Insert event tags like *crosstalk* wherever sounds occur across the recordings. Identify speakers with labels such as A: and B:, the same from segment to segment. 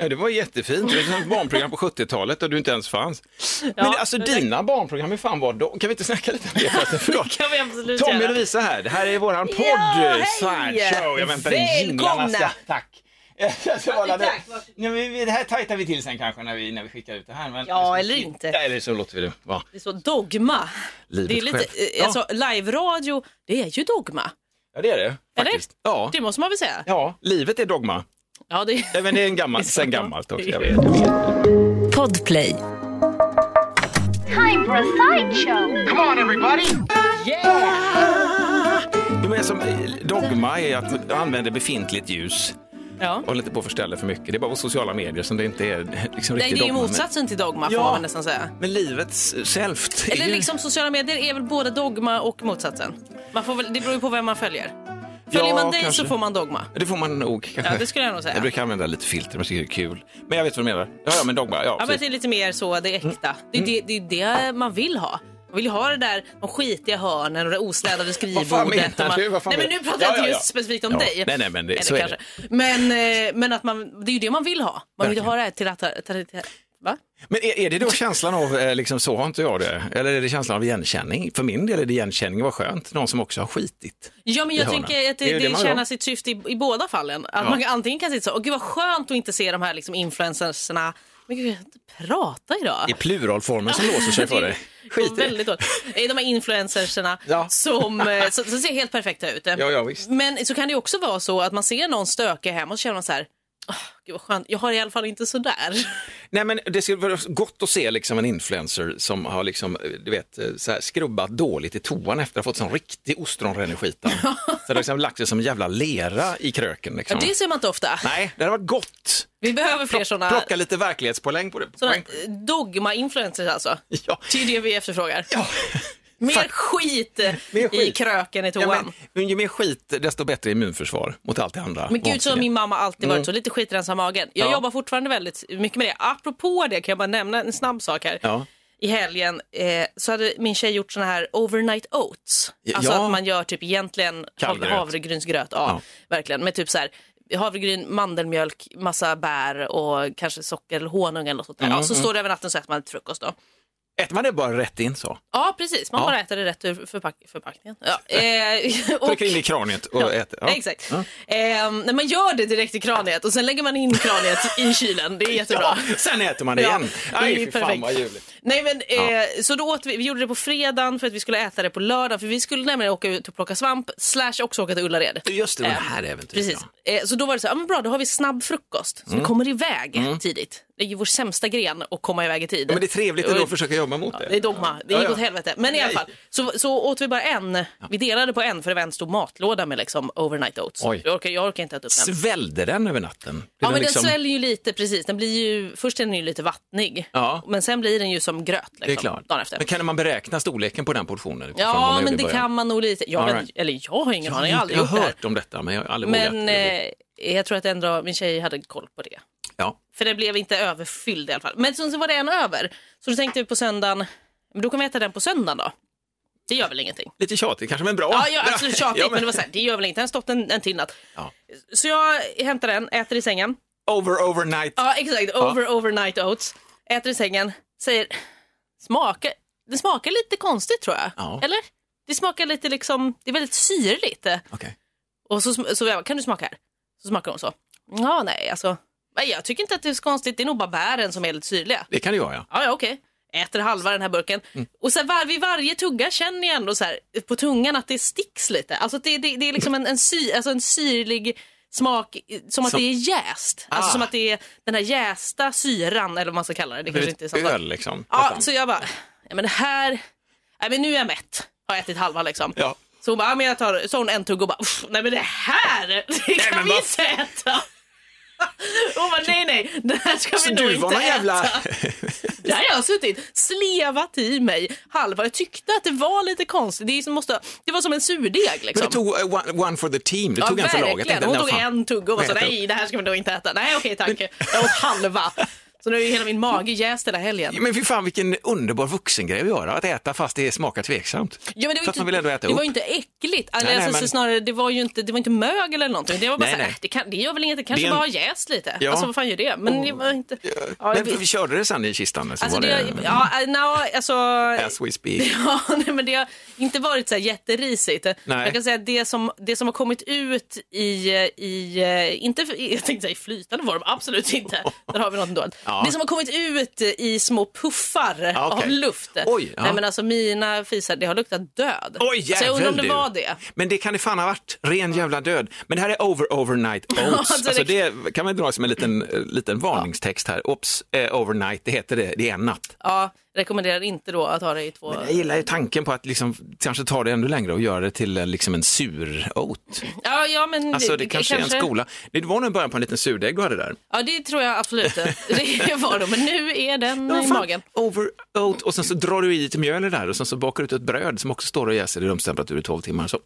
A: Ja, det var jättefint. Det var ett barnprogram på 70-talet där du inte ens fanns. Men alltså
B: men
A: dina barnprogram, hur fan var de? Kan vi inte snacka lite om *laughs* det förresten? Förlåt.
B: kan vi absolut
A: Tommy och. Lovisa här, det här är våran podd,
B: Ja!
A: Sideshow. Jag väntar in jinglarna. Tack. *laughs* Jag ska hålla det. Nej, här tajtar vi till sen kanske när vi, när vi skickar ut det här. Men
B: Ja, eller inte.
A: Ja, eller så låter vi det vara.
B: Det är så dogma.
A: Livet
B: det är lite,
A: själv.
B: eh, alltså, live-radio, det är ju dogma.
A: Ja, det är det
B: Eller?
A: Ja.
B: Det måste man väl säga?
A: ja, livet är dogma.
B: Ja, det
A: Ja, men det är en gammal, *laughs* sen gammalt också. Jag vet, jag vet.
C: Podplay.
D: Time for a sideshow.
E: Come on, everybody!
A: Jo, men som eh, dogma är att man använder befintligt ljus
B: Ja.
A: och inte på att förställa för mycket. Det är bara på sociala medier som det inte är *laughs* liksom
B: Nej,
A: riktigt
B: det är ju
A: dogma.
B: motsatsen till dogma får
A: Ja.
B: man nästan säga.
A: Men, men livet självt.
B: Eller
A: ju-
B: liksom sociala medier är väl både dogma och motsatsen. Man får väl, det beror ju på vem man följer. Följer
A: Ja,
B: man dig
A: kanske.
B: så får man dogma.
A: Det får man nog. Kanske.
B: Ja, det skulle jag nog säga.
A: Jag brukar använda lite filter, men jag tycker det är kul. Men jag vet vad du menar. Ja, ja men dogma. Ja,
B: Ja, men det är lite mer så, det är
A: Mm.
B: äkta. Det är det, det, är det man vill ha. Man vill ju ha det där, de skitiga hörnen och det ostädade *laughs* skrivbordet.
A: fan menar du? Vad fan
B: nej men nu pratar jag
A: Ja,
B: inte just specifikt om dig.
A: Nej, nej, men det-
B: Eller
A: så är
B: kanske. Men, eh, men att man, det är ju det man vill ha. Man vill ju ha det här till att... Va?
A: Men är, är det då känslan av, eh, liksom, så har inte jag det? Eller är det känslan av igenkänning? För min del är det igenkänning, vad skönt. Någon som också har skitit.
B: Ja, men jag tänker att
A: Det
B: det, det, tjänar sitt syfte i, i båda fallen. Att
A: Ja.
B: man antingen kan sitta så, åh gud vad skönt att inte se de här liksom, influencersna. Men gud, jag kan inte prata idag.
A: I pluralformen som låser sig för dig. *laughs*
B: Skit
A: i det.
B: väldigt dåligt. De här influencersna
A: Ja.
B: som, eh, som, ser helt perfekta ut.
A: Ja, ja, visst.
B: Men så kan det också vara så att man ser någon stöka hem och så känner man så här, "Åh, gud vad skönt, jag har i alla fall inte sådär. *laughs*
A: Nej, men det skulle vara gott att se liksom en influencer som har liksom, eh, du vet, eh, så här, skrubbat dåligt i toan efter att ha fått sån riktig ostronreneskita. *laughs* så det har liksom lagt sig som jävla lera i kröken.
B: Ja,
A: Liksom.
B: det ser man inte ofta.
A: Nej, det hade varit gott.
B: Vi behöver fler sådana
A: Plocka lite verklighetspoäng på det. Poäng.
B: dogma-influencers alltså.
A: Ja.
B: Det är det vi efterfrågar.
A: Ja.
B: Mer
A: Fuck.
B: skit,
A: Mer
B: i
A: skit.
B: kröken i
A: Ja,
B: toan.
A: men, ju mer skit, desto bättre immunförsvar mot allt det andra.
B: Men gud så har min mamma alltid varit så, lite skitrensa magen. Jag
A: Mm. Ja.
B: jobbar fortfarande väldigt mycket med det. Apropå det kan jag bara nämna en snabb sak här.
A: Ja.
B: I helgen eh, så hade min tjej gjort såna här overnight oats.
A: Ja.
B: Alltså att man gör typ egentligen
A: Kallgröt.
B: havregrynsgröt. Ja,
A: Ja.
B: verkligen. Med typ så här havregryn, mandelmjölk, massa bär och kanske socker eller honung eller något sånt där.
A: Mm,
B: ja, så står det över natten så äter man frukost då.
A: Äter man det bara rätt in så?
B: Ja, precis. Man
A: Ja.
B: bara äter det rätt ur förpack förpackningen. Ja, eh, *laughs* och-
A: Trycker in i kraniet och
B: Ja,
A: äter. Ja.
B: Exakt. Ehm, när man gör det direkt i kraniet och sen lägger man in kraniet i kylen. Det är jättebra.
A: Ja, sen äter man det
B: Ja,
A: igen.
B: det är
A: fy fan
B: perfekt.
A: vad ljuvligt.
B: Nej men eh, så då åt vi, vi gjorde det på fredagen för att vi skulle äta det på lördag för vi skulle nämligen åka ut och plocka svamp slash också åka till Ullared.
A: Just det, det
B: Eh,
A: här äventyret.
B: Precis.
A: Ja.
B: Eh, så då var det så, ja men bra då har vi snabb frukost så vi kommer iväg tidigt. Det är ju vår sämsta gren att komma iväg i tid.
A: Mm. Men det är trevligt ändå att försöka jobba mot
B: Ja,
A: det.
B: det är dogma. Det
A: Ja,
B: gick
A: ja.
B: åt helvete. Men i alla
A: Nej.
B: fall, så, så åt vi bara en. Vi delade på en för det var en stor matlåda med liksom overnight oats.
A: Oj.
B: Jag orkar, jag orkar inte äta upp den.
A: Svällde den över natten?
B: Ja, men
A: liksom-
B: den sväljer ju lite, precis. Den blir ju, först är den ju lite vattnig,
A: Ja.
B: men sen blir den ju som gröt liksom,
A: Det är klart.
B: dagen efter.
A: Men kan man beräkna storleken på den portionen?
B: Ja, men det
A: början?
B: kan man nog lite. Jag,
A: right.
B: Eller jag har ingen aning, jag har aldrig
A: jag har
B: det
A: hört om detta, men jag har aldrig
B: Men
A: vågat.
B: eh, jag tror att ändå min tjej hade koll på det.
A: Ja.
B: För det blev inte överfylld i alla fall. Men sen så var det en över. Så då tänkte vi på söndagen, men då kan vi äta den på söndagen då. Det gör väl ingenting?
A: Lite tjatigt kanske, men bra.
B: Ja, ja absolut *laughs* tjatigt,
A: Ja,
B: men det var så här, det gör väl inte, den har stått en, en till natt.
A: Ja.
B: Så jag hämtar den, äter i sängen.
A: Over, overnight.
B: Ja, exakt. Over, overnight oats. Äter i sängen, säger, smakar, det smakar lite konstigt tror jag.
A: Ja.
B: Eller? Det smakar lite liksom, det är väldigt syrligt.
A: Okej.
B: Och så, så jag kan du smaka här? Så smakar hon så. Ja, nej, alltså. Nej, jag tycker inte att det är så konstigt. Det är nog bara bären som är lite syrliga.
A: Det kan det vara, ja.
B: Ja, ja, okej. Äter halva den här burken.
A: Mm.
B: Och så var, vid varje tugga känner jag ändå så här, på tungan att det sticks lite. Alltså det, det, det är liksom en, en, sy, alltså en syrlig smak, som att
A: Som-
B: det är jäst. Alltså
A: Ah.
B: som att det är den här jästa syran, eller vad man ska kalla det. Det kanske inte är.
A: Öl liksom.
B: Ja, så jag bara, ja, men det här, nej men nu är jag mätt. Har ätit halva liksom.
A: Ja.
B: Så hon bara, ja, men jag tar, så hon en tugga och bara, "Uff, nej men det här, *laughs* det kan
A: men
B: vi
A: vad-
B: inte äta. *laughs* Hon bara, nej nej, det här ska
A: Så
B: vi nog inte
A: jävla...
B: äta. *laughs* Där har jag suttit, slevat i mig halva. Jag tyckte att det var lite konstigt. Det, är som måste, det var som en surdeg
A: Men
B: liksom.
A: du tog uh, one, one for the team, du
B: Ja,
A: tog en för laget.
B: Hon tog en tugga och var så nej det här ska vi nog inte äta. Nej okej tack, jag åt halva. Så nu är ju hela min mage jäst hela helgen.
A: Men fy fan vilken underbar vuxengrej att göra, att äta fast det smakar tveksamt.
B: Ja, men det, var
A: att man vill ändå äta
B: det var
A: upp.
B: ju inte äckligt. Alltså,
A: Nej, nej,
B: alltså,
A: men-
B: snarare, det var ju inte, det var inte mögel eller någonting. Det var bara
A: Nej,
B: så här,
A: nej.
B: äh, det, kan, det gör väl inget, det kanske
A: Det en-
B: bara har jäst lite.
A: Ja.
B: Alltså vad fan gör det? Men det var inte... Ja,
A: Men
B: vi-
A: vi körde det sen i kistan. Så
B: Alltså
A: var
B: det,
A: det,
B: ja, äh, no, alltså...
A: as we speak. *laughs*
B: Ja, nej, men det har inte varit så här jätterisigt.
A: Nej.
B: Jag kan säga att det som, det som har kommit ut i, i eh, inte, jag tänkte säga i flytande form, absolut inte. *laughs* Där har vi något dolt.
A: Ja.
B: Det som har kommit ut i små puffar
A: Ja, okej.
B: av luft.
A: Oj, ja.
B: Nej, men alltså mina fisar, det har luktat död.
A: Oj,
B: så jag undrar om det var det.
A: Men det kan det fan ha varit, ren jävla död. Men det här är over overnight *laughs* oats.
B: alltså det-
A: det kan man dra som en liten, eh, liten varningstext här. Ops, eh, overnight, det heter det, det är en natt.
B: Ja, rekommenderar inte då att ha det i två...
A: Jag gillar ju tanken på att liksom, kanske ta det ännu längre och göra det till eh, liksom en sur oat.
B: Ja, ja, men
A: Alltså det kanske är en skola. Det var nog början på en liten surdeg du hade där.
B: Ja, det tror jag absolut. *laughs* Det var det, men nu är den
A: Ja,
B: i
A: fan,
B: magen.
A: Over oat och sen så drar du i lite mjöl i det där och sen så bakar du ut ett bröd som också står och jäser i rumstemperatur i 12 timmar. Så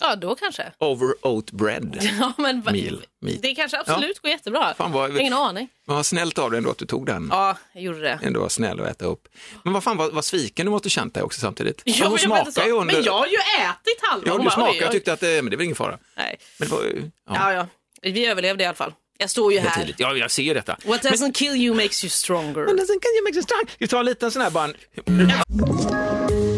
B: Ja, då kanske.
A: over oat bread. *laughs*
B: Ja, men
A: Meal.
B: Det kanske absolut går jättebra.
A: Fan, vad-
B: Ingen aning.
A: Vad snällt av dig ändå att du tog den.
B: Ja, jag gjorde det.
A: Ändå var snäll att äta upp. Men vad fan, vad, vad sviken du måste känt dig också samtidigt.
B: Ja,
A: hon
B: jag vet inte
A: smakar ju under...
B: Men jag har ju ätit halva.
A: Ja,
B: Hon
A: du
B: oj,
A: och tyckte att det, men det var ingen fara.
B: Nej.
A: Men det var. Ja,
B: Ja, ja. Vi överlevde i alla fall. Jag står ju här.
A: Ja, jag ser detta.
B: What doesn't kill you makes you stronger.
A: Men sen kan ju make you strong. Vi tar en liten sån här bara...
C: Ett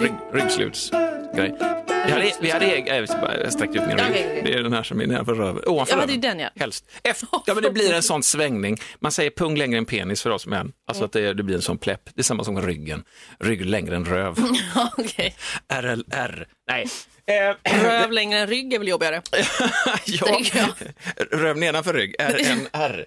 A: Rygg, ryggslutsgrej. Vi hade, vi eg- äh, jag sträcka ut min rygg. Det är den här som är nedanför röven. Ovanför
B: Ja, det är den, ja.
A: Helst. Efter, ja, men det blir en sån svängning. Man säger pung längre än penis för oss män. Alltså att det, det blir en sån plepp. Det är samma som ryggen. Rygg längre än röv. *laughs*
B: Okej.
A: RLR. Nej. Eh, *clears throat*
B: Röv längre än rygg är väl jobbigare. *laughs*
A: ja, röv nedanför rygg, RNR.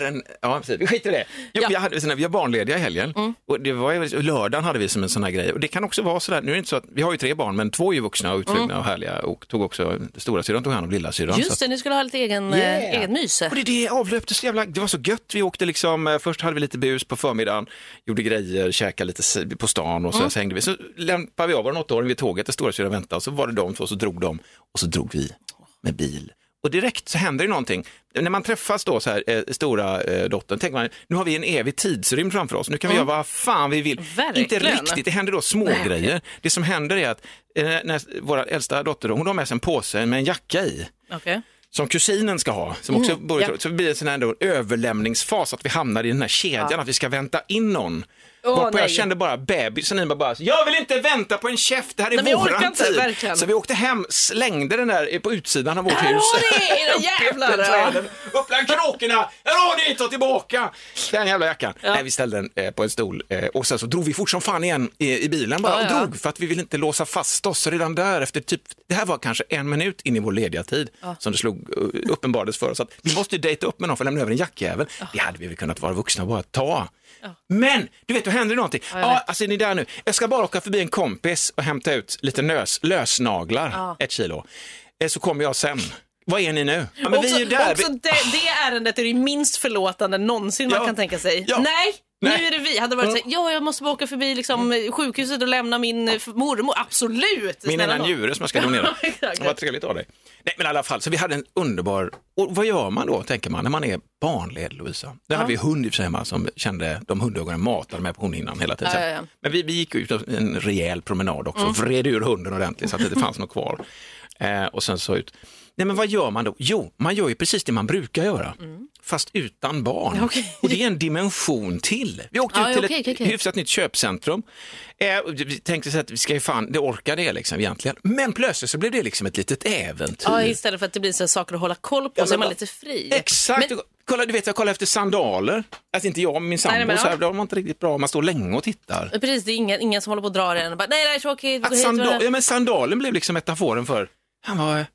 A: RN, *laughs* ja, precis. Vi skiter i det. Jo,
B: Ja.
A: vi, hade, vi var barnlediga i helgen och det var, lördagen hade vi som en sån här grej. Och det kan också vara sådär, nu är det inte så att, vi har ju tre barn men två är ju vuxna och utflugna och härliga och tog också, stora syrran tog hand om lilla syrran. så
B: Just
A: att-
B: det, ni skulle ha lite egen,
A: Yeah.
B: eh, eget myse.
A: och det, det avlöpte så jävla, det var så gött. Vi åkte liksom, eh, först hade vi lite bus på förmiddagen, gjorde grejer, käkade lite på stan och så,
B: Mm.
A: så hängde vi. Så lämpade vi av vår åttaåring vid tåget där stora syrran väntade och så var det de två, så drog de och så drog vi med bil. Och direkt så händer det någonting. När man träffas då, så här, eh, stora eh, dottern, tänker man, nu har vi en evig tidsrymd framför oss, nu kan vi göra vad fan vi vill.
B: Mm. Verkligen.
A: Inte riktigt, det händer då små grejer. Det som händer är att eh, när vår äldsta dotter, hon har med sig en påse med en jacka i
B: Okej.
A: som kusinen ska ha, som också bor
B: Mm, ja.
A: så blir det en sån här överlämningsfas, att vi hamnar i den här kedjan, att vi ska vänta in någon. Varpå jag
B: nej.
A: kände bara bebisen i mig bara, jag vill inte vänta på en käft, det här är
B: Nej,
A: våran
B: inte,
A: tid.
B: verkligen.
A: Så vi åkte hem, slängde den där på utsidan av vårt
B: Här
A: hus.
B: har ni, *laughs* jävlar!
A: upp bland kråkorna, här har ni, ta tillbaka den jävla jackan.
B: Ja.
A: Nej, vi ställde den eh, på en stol eh, och sen så drog vi fort som fan igen i, i bilen bara
B: Ja,
A: och
B: ja.
A: drog för att vi ville inte låsa fast oss. Så redan där efter typ, det här var kanske en minut in i vår lediga tid som det slog uh, uppenbarades för oss att vi måste ju dejta upp med någon för att lämna över en jackjävel. Det hade vi väl kunnat vara vuxna och bara ta. Men, du vet, då händer det någonting. Ja,
B: vet.
A: alltså är ni där nu? Jag ska bara åka förbi en kompis och hämta ut lite nös, lösnaglar,
B: Ja.
A: ett kilo. Eh, Så kommer jag sen. Vad är ni nu? Ja, men
B: också,
A: vi är ju där.
B: också det, det ärendet är det minst förlåtande någonsin
A: Ja.
B: man kan tänka sig.
A: Ja.
B: Nej,
A: Nej.
B: nu är det vi. Hade varit så här, ja jag måste bara åka förbi liksom, sjukhuset och lämna min eh, mormor. Absolut!
A: Min ena njure som jag ska donera. *laughs*
B: Ja, exakt.
A: Vad trevligt av dig. Nej, men i alla fall, så vi hade en underbar... Och vad gör man då, tänker man, när man är barnled, Lovisa? Där hade vi hund i och för sig hemma som kände de hundögonen matade med på hundhinnan hela tiden.
B: Ja, ja, ja.
A: Men vi, vi gick ut en rejäl promenad också, mm. vred ur hunden ordentligt så att det inte fanns något kvar. Eh, och sen så ut. Nej, men vad gör man då? Jo, man gör ju precis det man brukar göra, fast utan barn.
B: Mm. Okej.
A: Och det är en dimension till. Vi åkte
B: Ja,
A: ut till
B: okej,
A: ett
B: okej.
A: hyfsat nytt köpcentrum. Eh, och vi tänkte så att vi ska ju fan, det orkar det liksom egentligen. Men plötsligt så blev det liksom ett litet äventyr.
B: Ja, istället för att det blir så saker att hålla koll på
A: Ja,
B: så är man lite fri.
A: Exakt,
B: Men,
A: kolla, du vet jag kollar efter sandaler. Alltså inte jag, min sambo,
B: Nej, men
A: så här,
B: ja.
A: de var inte riktigt bra, man står länge och tittar.
B: precis, det är ingen, ingen som håller på att dra den och bara, nej det är tråkigt,
A: Att sandal,
B: och-
A: ja, men sandalen blev liksom metaforen för, han var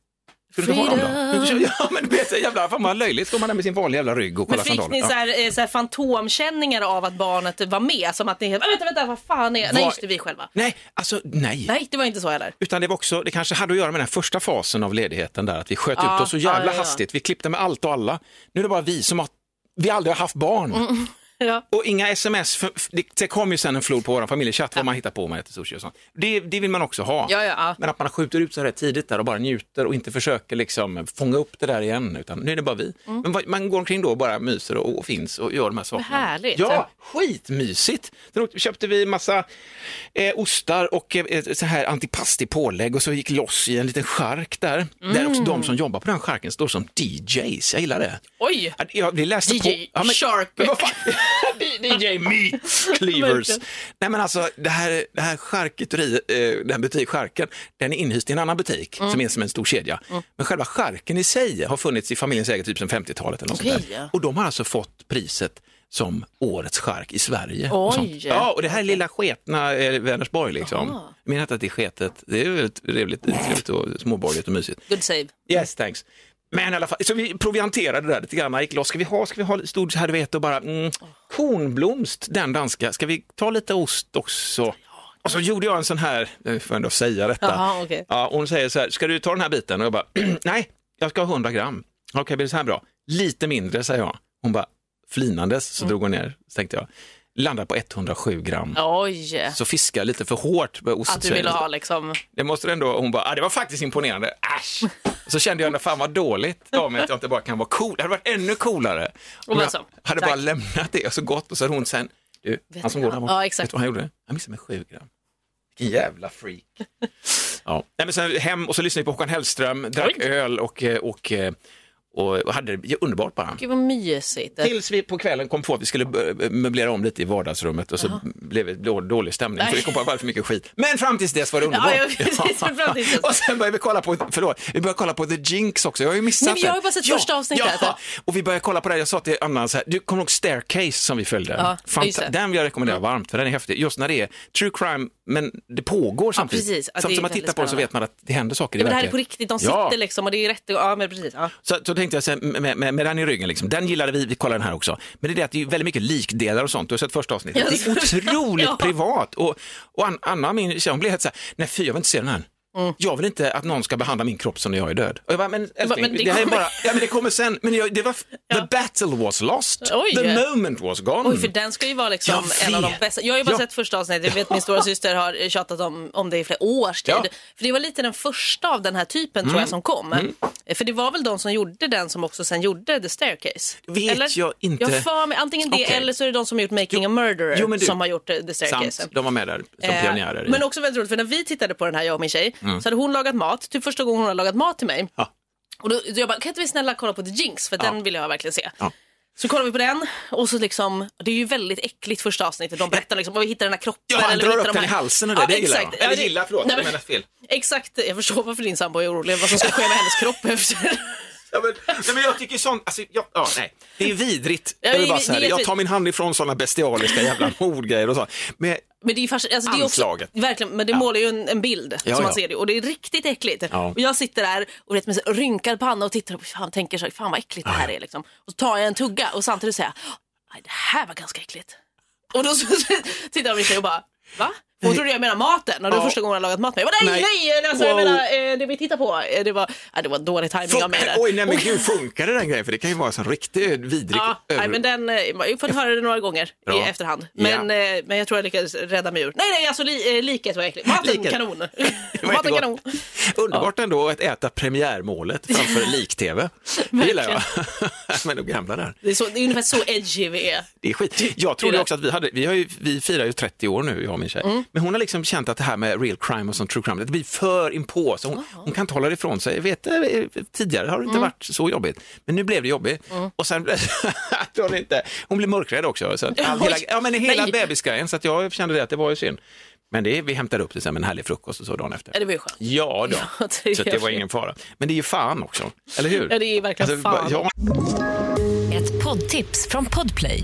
A: Ska du inte ha dem då? *laughs* Ja, men är så jävla, fan vad löjligt. Står man där med sin vanliga jävla rygg och
B: Men
A: kollar
B: fick
A: sandaler.
B: ni så här, eh, så fantomkänningar av att barnet var med? Som att ni, "Ah, vänta, vänta, vad fan är, nej
A: Vad-
B: just det, vi själva.
A: Nej, alltså nej.
B: Nej, det var inte så heller.
A: Utan det var också, det kanske hade att göra med den första fasen av ledigheten där, att vi sköt
B: Ja,
A: ut oss så jävla
B: ja, ja, ja.
A: hastigt. Vi klippte med allt och alla. Nu är det bara vi som har, vi aldrig har haft barn.
B: Mm. Ja.
A: Och inga sms, för, det, det kom ju sen en flod på vår familjechatt vad man hittar på äter sushi och sånt. Det, det vill man också ha.
B: Ja, ja, ja.
A: Men att man skjuter ut så här tidigt där och bara njuter och inte försöker liksom fånga upp det där igen, utan nu är det bara vi. Men vad- man går omkring då och bara myser och, och finns och gör de här sakerna.
B: Härligt.
A: Ja, skitmysigt. Sen åkte- köpte vi massa eh, ostar och eh, så här antipasti pålägg och så gick loss i en liten chark där. Där också de som jobbar på den charken står som DJs, jag gillar det.
B: Oj!
A: Ja, Jag, vi läste
B: DJ
A: på...
B: Shark.
A: Men vad fan? *laughs* DJ Meat Cleavers. Nej men alltså det här, det här charkuteriet, eh, den butik, charken, den är inhyst i en annan butik
B: Mm.
A: som är som en stor kedja. Men själva charken i sig har funnits i familjens ägo typ sedan 50-talet eller något
B: Okej,
A: sånt där. Och de har alltså fått priset som årets chark i Sverige. och. Ja, och det här är lilla sketna eh, Vänersborg liksom. Jag menar inte att det är sketet, det är väldigt trevligt, trevligt och småborgerligt och mysigt.
B: Good save.
A: Yes, thanks. Men i alla fall, så vi provianterade det där lite grann, gick loss. Ska vi ha, ska vi ha, stod så här du vet och bara, mm, kornblomst, den danska, ska vi ta lite ost också? Och så gjorde jag en sån här, jag får ändå säga detta.
B: Jaha, okej.
A: ja, hon säger så här, ska du ta den här biten? Och jag bara, *clears throat* nej, jag ska ha 100 gram. Okej, blir det så här bra? Lite mindre, säger jag. Hon bara, flinandes, så drog hon ner, så tänkte jag, landar på 107 gram.
B: Oj!
A: Så fiskar jag lite för hårt med ost.
B: Att du ville ha liksom...
A: Det måste ändå, hon bara, ah, det var faktiskt imponerande, äsch. Så kände jag, fan vad dåligt av mig att jag inte bara kan vara cool. Det hade varit ännu coolare om jag hade bara lämnat det och så gått och så hade hon sen, du, han som går där borta, vet du vad han gjorde? Han missade med sju gram. Vilken jävla freak. *laughs* ja. Nej, men sen hem och så lyssnade vi på Håkan Hellström, drack
B: Oj.
A: öl och, eh, och, eh, och hade det underbart bara.
B: Gud vad mysigt.
A: Tills vi på kvällen kom på att vi skulle bö- möblera om lite i vardagsrummet och så blev det då- dålig stämning för
B: Nej.
A: vi kom på att det var för mycket skit. Men fram tills dess var det underbart.
B: Ja, ja,
A: och sen började vi kolla på, förlåt, vi började kolla på The Jinx också. Jag har ju missat
B: Nej, jag har ju bara sett
A: ja,
B: första avsnittet.
A: Ja, och vi började kolla på det. Jag sa till Anna så här, du kommer ihåg Staircase som vi följde?
B: Ja,
A: Fanta- den vill jag rekommendera varmt för den är häftig. Just när det är true crime men det pågår samtidigt.
B: precis. Ja,
A: Samtidigt som man tittar på det så vet man att det händer saker
B: Ja,
A: i
B: men det här är på riktigt, de sitter liksom och det är rätt. Ja, men precis.
A: Så, så tänkte jag så här, med, med, med den i ryggen, liksom. den gillade vi, vi kollar den här också. Men det är det att det är väldigt mycket likdelar och sånt, du har sett första avsnittet. Det är otroligt *laughs*
B: ja.
A: privat. Och, och An- Anna, min tjej, hon blev helt så här, nej fy jag vill inte se den här. Jag vill inte att någon ska behandla min kropp som när jag är död. Och jag bara, men älskling,
B: men det
A: det, här är
B: kommer-
A: bara, ja men det kommer sen, men jag, det var, *laughs* the battle was lost,
B: Oj.
A: the moment was gone.
B: Oj, för den ska ju vara liksom
A: Jag
B: en av de bästa. Jag har ju bara
A: Ja.
B: sett första avsnittet. Jag vet min stora syster har tjatat om, om det i flera års tid.
A: Ja. Mm.
B: För det var lite den första av den här typen tror jag som kom. För det var väl de som gjorde den som också sen gjorde The Staircase.
A: Vet jag inte.
B: Jag för mig antingen det
A: Okej.
B: eller så är det de som har gjort Making a Murderer
A: Jo, du-
B: som har gjort The Staircase.
A: Sant, de var med där som
B: Eh,
A: pionjärer.
B: Men också väldigt roligt, för när vi tittade på den här, jag och min tjej, så hade hon lagat mat, typ första gången hon har lagat mat till mig.
A: Ja.
B: Och då, jag bara, kan inte vi snälla kolla på The Jinx, för den vill jag verkligen se.
A: Ja.
B: Så kollar vi på den och så liksom, det är ju väldigt äckligt första avsnittet. De berättar liksom, vi hittar den här kroppen.
A: Ja, han drar upp
B: de
A: den i halsen och det, det gillar jag.
B: Ja,
A: Eller gillar, förlåt,
B: Nej,
A: jag
B: men-
A: menar fel.
B: Exakt, jag förstår varför din sambo är orolig, vad som ska ske med hennes kropp efter.
A: Ja, men, nej, men jag tycker sånt, alltså, ja, ja, nej. det är vidrigt.
B: Ja,
A: jag, vill bara säga
B: det
A: jag tar min hand ifrån sådana bestialiska jävla *laughs* mordgrejer och så. Men,
B: Men det är ju fascin- alltså, det är också, verkligen, men det målar ju en, en bild
A: Ja,
B: som man
A: ja.
B: ser det och det är riktigt äckligt.
A: Ja.
B: Och jag sitter där och vet, med rynkad panna och tittar och fan, tänker så, fan vad äckligt det här är. Liksom. Och så tar jag en tugga och samtidigt säger jag, "Aj, det här var ganska äckligt. Och då så, *laughs* tittar min tjej och bara, va? Hon trodde jag menade maten och det var första gången hade lagat mat med. Jag bara, nej,
A: Nej.
B: nej, alltså, jag
A: Wow.
B: menar eh, det vi tittar på, eh, det var, ja, det var dålig timing av mig där.
A: oj, nej men gud, funkar det den grejen? För det kan ju vara en sån riktigt vidrig
B: Ja, nej,
A: över...
B: men den, eh, jag har fått höra det några gånger
A: Bra.
B: i efterhand. Men, eh, men jag tror jag lyckades rädda mig ur. Nej, nej, alltså li, eh, liket var äckligt. Maten
A: Liket.
B: kanon. *laughs*
A: Det var *laughs*
B: Maten
A: jättegott.
B: kanon.
A: Underbart ändå att äta premiärmålet framför *laughs* lik-tv. Det gillar jag. men de gamla där.
B: Det är, så, det är ungefär så edgy vi är.
A: Det är skit. Jag trodde också att vi hade, vi, har ju, vi firar ju 30 år nu, jag och min tjej.
B: Mm.
A: Men hon har liksom känt att det här med real crime och sånt true crime, det blir för inpå. Så hon, hon kan inte hålla det ifrån sig. Jag vet, eh, tidigare har det
B: Mm.
A: inte varit så jobbigt. Men nu blev det jobbigt. Och sen att *laughs* hon inte, hon blev mörkrädd också. Så att all, hela, ja, men hela
B: Nej.
A: bebisgrejen, så att jag kände det att det var ju synd. Men det, vi hämtade upp det sen med en härlig frukost och så dagen efter.
B: Ja, det var ju skönt.
A: Ja då, *laughs*
B: Ja,
A: så det var ingen fara. Men det är ju fan också, eller hur?
B: Ja, det är verkligen fan.
A: Ja,
C: Ett poddtips från Podplay.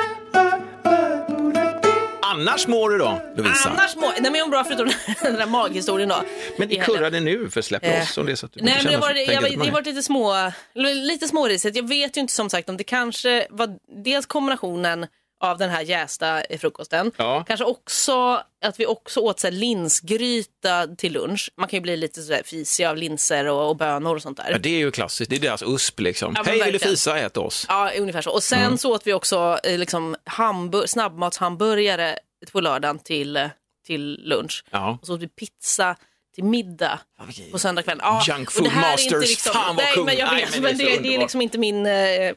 A: Annars mår du då, Lovisa?
B: Annars må... Nej men jag mår bra förutom *laughs* den där maghistorien då.
A: Men det kurrade nu, för släpp
B: Eh,
A: loss om det är så att du
B: Nej, men det
A: känner
B: var,
A: så-
B: jag,
A: tänker
B: var,
A: inte på
B: det
A: det.
B: var lite små, lite smårisigt. Jag vet ju inte som sagt om det kanske var dels kombinationen av den här jästa frukosten.
A: Ja.
B: Kanske också att vi också åt så här linsgryta till lunch. Man kan ju bli lite sådär fisig av linser och, och bönor och sånt där.
A: Ja, det är ju klassiskt, det är deras USP liksom.
B: Ja, men
A: Hej, vill du fisa? Ät oss.
B: Ja, ungefär så. Och sen
A: Mm.
B: så åt vi också eh, liksom hambur- snabbmatshamburgare på lördagen till, eh, till lunch.
A: Ja.
B: Och så åt vi pizza till middag på söndagskvällen. Ja,
A: Junk food
B: är
A: masters,
B: liksom,
A: fan vad
B: nej,
A: kung.
B: men jag
A: Nej,
B: vet,
A: men
B: men
A: det är
B: det,
A: så
B: det är liksom inte min... eh,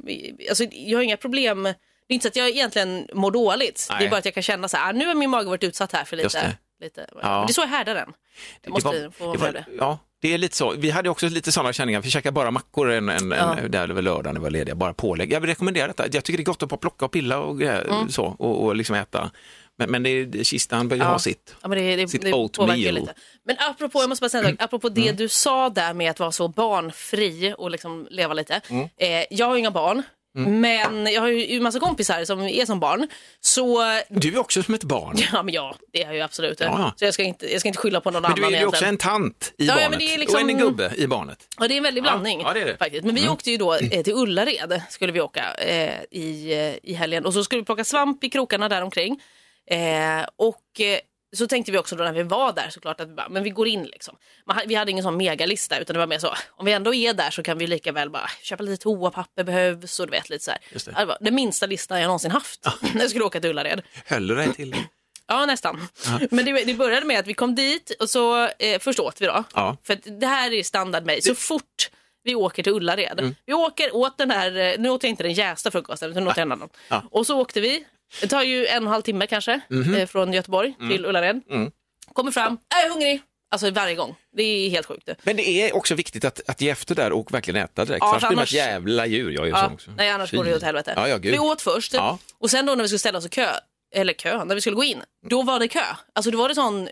B: Alltså, jag har inga problem. Det är inte så att jag egentligen mår dåligt. Det
A: Nej.
B: är bara att jag kan känna så här, ah, nu har min mage varit utsatt här för lite.
A: det.
B: lite.
A: Ja.
B: Men Det är så jag härdar den. Jag måste
A: det var,
B: få
A: det var,
B: det.
A: ja, det är lite så. Vi hade också lite sådana känningar. Vi käkade bara mackor en, en,
B: Ja.
A: en, där över lördagen, det var lediga, bara pålägg. Jag vill rekommendera detta. Jag tycker det är gott att bara plocka och pilla och
B: Mm.
A: så, och, och liksom äta. Men, men det är, det, kistan bör ju
B: Ja.
A: ha sitt.
B: Ja, det, det,
A: Sitt
B: det
A: oatmeal.
B: lite. Men apropå, jag måste bara säga en sak, apropå det
A: Mm.
B: du sa där med att vara så barnfri och liksom leva lite.
A: Mm.
B: Eh, jag har inga barn, men jag har ju massa kompisar som är som barn. Så
A: Du är också som ett barn.
B: Ja, men ja, det är jag ju absolut.
A: Ja, ja.
B: Så jag ska, inte, jag ska inte skylla på någon
A: Men
B: annan
A: du är ju också en tant i
B: Ja, ja, men
A: barnet
B: är liksom-
A: och en gubbe i barnet.
B: Ja, det är en väldig blandning.
A: ja, det är det.
B: Faktiskt. Men vi åkte ju då eh, till Ullared, skulle vi åka eh, i, eh, i helgen. Och så skulle vi plocka svamp i krokarna där omkring. Eh, och eh, så tänkte vi också då när vi var där såklart att vi, bara, men vi går in liksom. Man, vi hade ingen sån megalista utan det var mer så, om vi ändå är där så kan vi lika väl bara köpa lite toapapper behövs och du vet lite så här.
A: Just det.
B: Ja, var den minsta listan jag någonsin haft *laughs* när jag skulle åka till Ullared.
A: Höll du dig till det?
B: Ja, nästan. Men det, det började med att vi kom dit och så eh, först åt vi då.
A: Ja.
B: För det här är standard mig. Så fort vi åker till Ullared.
A: Mm.
B: Vi åker åt den här, eh, nu åt jag inte den jästa frukosten utan åt en annan.
A: Ja.
B: Och så åkte vi. Det tar ju en och en halv timme kanske
A: Mhm.
B: eh, från Göteborg
A: Mm.
B: till Ullared. Kommer fram, jag är hungrig. Alltså varje gång. Det är helt sjukt.
A: Men det är också viktigt att, att ge efter där och verkligen äta direkt.
B: Ja,
A: för annars blir man ett
B: annars-
A: jävla djur. Jag är ju
B: Ja,
A: sån också.
B: nej, annars går det åt helvete.
A: Ja, ja, gud.
B: vi åt först
A: Ja.
B: och sen då när vi skulle ställa oss i kö, eller kö, när vi skulle gå in, då var det kö. Alltså då var det sån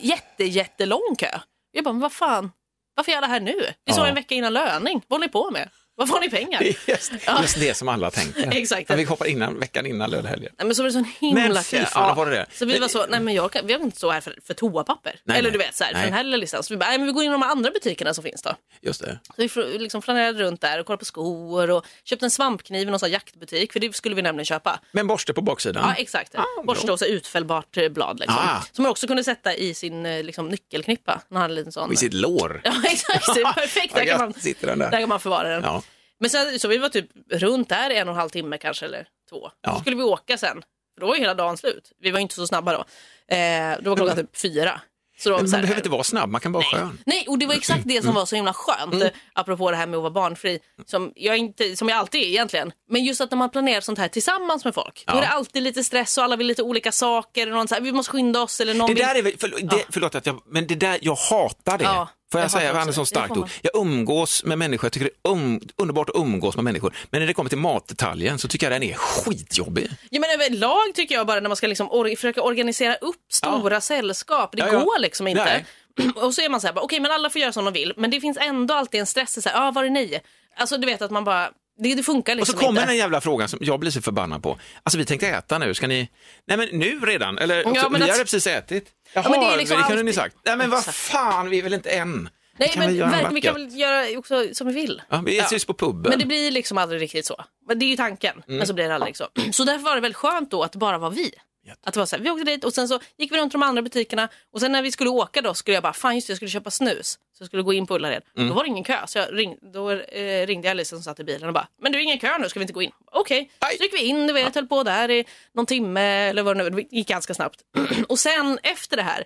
B: jätte, jättelång kö. Jag bara, men vad fan, varför är alla här nu? Det är så
A: Ja.
B: en vecka innan löning. Vad håller ni på med? Varför har ni pengar? *laughs*
A: Det är just,
B: Ja.
A: just det som alla tänker. *laughs*
B: Exakt.
A: Ja, vi hoppar innan, veckan innan lördagshelgen.
B: Nej, men så var det sån himla
A: Men
B: kö.
A: fan, var det det?
B: Så vi var så, nej men jag kan, vi har inte stå här för, för toapapper.
A: Nej,
B: Eller
A: nej.
B: du vet så här, för den här lilla listan. Så vi bara, nej men vi går in i de andra butikerna som finns då.
A: Just det.
B: Så vi liksom flanerade runt där och kollade på skor och köpte en svampkniv i någon sån här jaktbutik, för det skulle vi nämligen köpa.
A: Med en borste på baksidan.
B: Ja, exakt. Borste och så utfällbart eh, blad. Liksom.
A: Ah.
B: Som man också kunde sätta i sin eh, liksom, nyckelknippa. Han hade en liten sån.
A: Och i sitt lår.
B: Ja, *laughs* exakt. Perfekt. Där kan, man,
A: där.
B: där kan man förvara den.
A: Ja.
B: Men sen, så vi var typ runt där en och en halv timme kanske, eller två.
A: Ja.
B: Så skulle vi åka sen. För då var ju hela dagen slut. Vi var inte så snabba då. Eh, då var klockan typ fyra. Så då vi så
A: man
B: här,
A: behöver inte vara snabb, man kan vara skön.
B: Nej, och det var exakt det som var så himla skönt,
A: Mm.
B: apropå det här med att vara barnfri, som jag, inte, som jag alltid är egentligen. Men just att när man planerar sånt här tillsammans med folk, då
A: Ja.
B: är det alltid lite stress och alla vill lite olika saker. Och någon så här, vi måste skynda oss eller någon
A: Det
B: vill...
A: där är väl, för, det, förlåt att jag, men det där, jag hatar det.
B: Ja,
A: Får jag,
B: jag
A: säga.
B: Det
A: starkt ord. Jag umgås med människor, jag tycker det är um, underbart att umgås med människor. Men när det kommer till matdetaljen så tycker jag den är skitjobbig.
B: Ja, men överlag tycker jag bara när man ska liksom or- försöka organisera upp stora sällskap, det
A: Ja, ja.
B: går liksom inte.
A: Nej. *clears throat*
B: Och så är man så här, okej men alla får göra som de vill, men det finns ändå alltid en stress, så här, ja var är ni? Alltså du vet att man bara, det, det funkar
A: Och
B: liksom
A: så kommer
B: inte.
A: den jävla frågan som jag blir så förbannad på. Alltså vi tänkte äta nu, ska ni? Nej men nu redan? Eller
B: Ja,
A: också, vi
B: att-
A: hade precis ätit. Jaha,
B: men det är liksom
A: det kunde ni
B: alltid-
A: sagt. Nej men vad fan, vi är väl inte än?
B: Nej
A: kan
B: men
A: något
B: vi kan väl göra också som vi vill.
A: Ja, vi ses på puben.
B: Men det blir liksom aldrig riktigt så. Men det är ju tanken,
A: Mm.
B: men så blir det aldrig så. Så därför var det väl skönt då att det bara var vi. Att det var så här, vi åkte dit och sen så gick vi runt de andra butikerna och sen när vi skulle åka då skulle jag bara, fan just det, jag skulle köpa snus. Så jag skulle gå in på Ullared.
A: Mm.
B: Då var det ingen kö, så jag ring, då eh, ringde jag Alice som satt i bilen och bara, men det är ingen kö nu, ska vi inte gå in? Okej, så gick vi in, du vet, höll på där i någon timme eller vad det nu det gick ganska snabbt. *clears throat* och sen efter det här,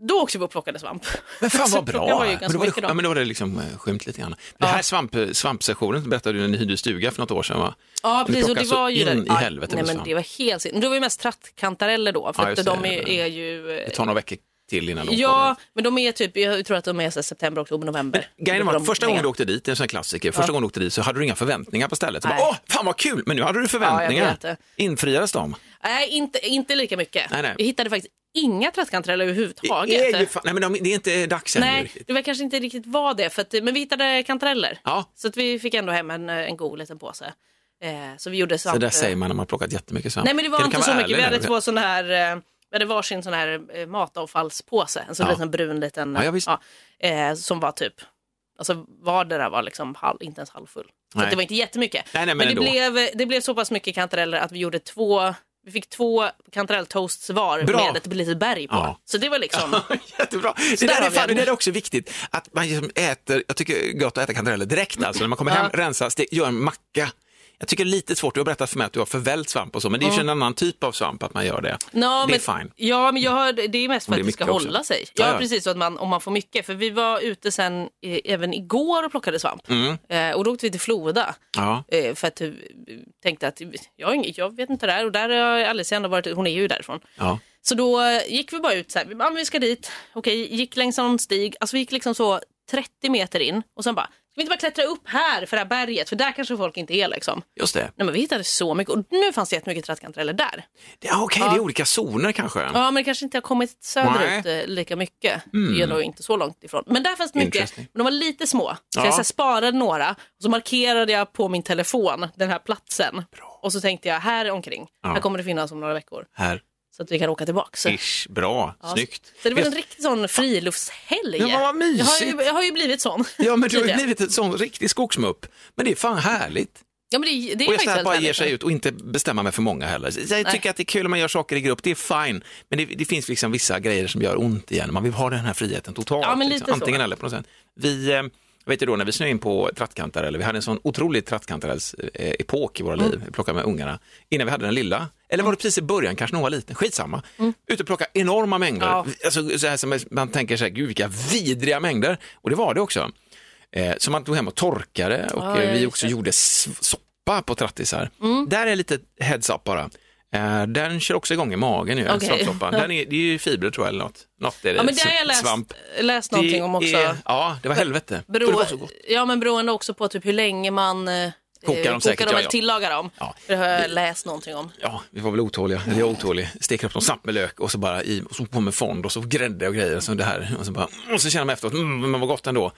B: då åkte vi och plockade svamp.
A: Men fan *laughs* vad bra.
B: Var
A: men, då var det, ja, men då var det liksom eh, skymt lite grann. Det här svamp, svampsessionen berättade du när ni hyrde stuga för något år sedan va?
B: Ja, precis. Och det var ju
A: in
B: där-
A: i
B: Ja,
A: helvete
B: Nej,
A: med
B: men det var helt sin. Det var ju mest trattkantareller då, för
A: Ja,
B: att de
A: det.
B: är, är ju...
A: Det tar några veckor till innan de
B: Ja,
A: kommer.
B: men de är typ, jag tror att de är så september, oktober, november.
A: Grejen var första gången du åkte dit, det är en sån klassiker, första gången du åkte dit så hade du inga förväntningar på stället. Så
B: Nej.
A: bara, Åh, fan vad kul, men nu hade du
B: Ja,
A: förväntningar.
B: det.
A: Infriades de?
B: Nej, inte, inte lika mycket.
A: Nej, nej.
B: Jag hittade faktiskt inga trattkantareller
A: Det
B: överhuvudtaget.
A: är, ju fan, nej, men de, det är inte dags ännu
B: Nej, det var kanske inte riktigt var det, för att, men vi hittade kantareller.
A: Ja,
B: Så att vi fick ändå hem en, en god liten påse. Eh, så vi gjorde svamp...
A: så där säger man när man har plockat jättemycket svamp.
B: Nej men det var
A: Kan
B: inte så mycket. Vi hade två sådana här, eh, vi hade varsin sån här eh, matavfallspåse. En sån
A: Ja.
B: liten brun liten,
A: Ja, ja,
B: eh, som var typ, alltså vardera var liksom halv, inte ens halvfull. Så det var inte jättemycket.
A: Nej, nej, men
B: men det blev, det blev så pass mycket kantareller att vi gjorde två, vi fick två kantarelltoasts var
A: Bra.
B: med ett litet berg på.
A: Ja.
B: Så det var liksom, *laughs*
A: Jättebra. Det
B: där
A: är fan, det där är också viktigt. Att man liksom äter, jag tycker det är gott att äta kantareller direkt alltså. När man kommer hem,
B: Ja.
A: rensa, ste- gör en macka. Jag tycker det är lite svårt, du har berättat för mig att du har förvält svamp och så, men det är ju en annan typ av svamp att man gör det.
B: Nå,
A: det är fine.
B: Ja, men jag har, det är mest för
A: Om det är
B: att det ska
A: också.
B: hålla sig.
A: Ja,
B: Ja, precis, så att man, om man får mycket. För vi var ute sen eh, även igår och plockade svamp.
A: Mm.
B: Eh, och då åkte vi till Floda.
A: Ja.
B: Eh, för att eh, tänkte att jag, jag vet inte där och där har Alicia ändå varit, hon är ju därifrån.
A: Ja.
B: Så då eh, gick vi bara ut så här, vi, bara, "Ja, men vi ska dit, okej, gick längs någon stig, alltså vi gick liksom så 30 meter in och sen bara, vi inte bara klättra upp här för det här berget, för där kanske folk inte är liksom.
A: Just det.
B: Nej men vi hittade så mycket och nu fanns det jättemycket trattkantareller där.
A: det ja, Okej, det är olika zoner kanske.
B: Ja, men det kanske inte har kommit söderut eh, lika mycket. Det är nog inte så långt ifrån. Men där fanns det mycket,
A: Interesting.
B: men de var lite små. Så
A: Ja.
B: jag så här, sparade några och så markerade jag på min telefon den här platsen. Och så tänkte jag, här omkring,
A: Ja.
B: här kommer det finnas om några veckor.
A: Här,
B: Så att vi kan åka tillbaka.
A: Ish, bra,
B: ja,
A: snyggt.
B: så det var en riktig sån friluftshelg.
A: Men vad
B: jag, har
A: mysigt.
B: ju, jag har ju blivit sån. *laughs*
A: Ja, men du har ju blivit en sån riktig skogsmupp. Men det är fan härligt.
B: Ja, men det, det är
A: Och jag så här bara ger sig ut och inte bestämma mig för många heller. Jag tycker att det är kul om man gör saker i grupp, det är fine. Men det, det finns liksom vissa grejer som gör ont igen. Man vill ha den här friheten totalt.
B: Ja,
A: liksom.
B: så.
A: Antingen eller på något sätt. Vi, eh, vet du då, när vi snöade in på trattkantareller, vi hade en sån otrolig trattkantarellsepok i våra
B: Mm.
A: liv, vi plockade med ungarna, innan vi hade den lilla. Eller var det precis i början, kanske nog var liten, skitsamma. Ute och plocka enorma mängder.
B: Mm. Ja.
A: Alltså, så här som man tänker så här, gud vilka vidriga mängder. Och det var det också. Eh, som man tog hem och torkade och
B: Ja,
A: eh, vi också
B: det.
A: gjorde soppa på trattisar.
B: Mm.
A: Där är lite heads up bara. Eh, den kör också igång i magen ju, svampsoppan. Den är, det är ju fibrer tror jag eller något. Något är det.
B: Ja, men det har jag läst,
A: Svamp.
B: läst någonting om också.
A: Är, ja, det var helvete. Och det
B: Bero,
A: var så gott.
B: ja, men beroende också på typ hur länge man eh,
A: Kokar dem
B: kokar dem
A: ja,
B: eller
A: ja.
B: tillagar dem.
A: Ja.
B: Det har jag läst någonting om.
A: Ja, vi var väl otåliga, eller jag otålig. Steker upp dem snabbt med lök och så bara i, och så på med fond och så grädde och grejer. Så det här, och så, bara, och så känner man efteråt, mm, men vad gott ändå.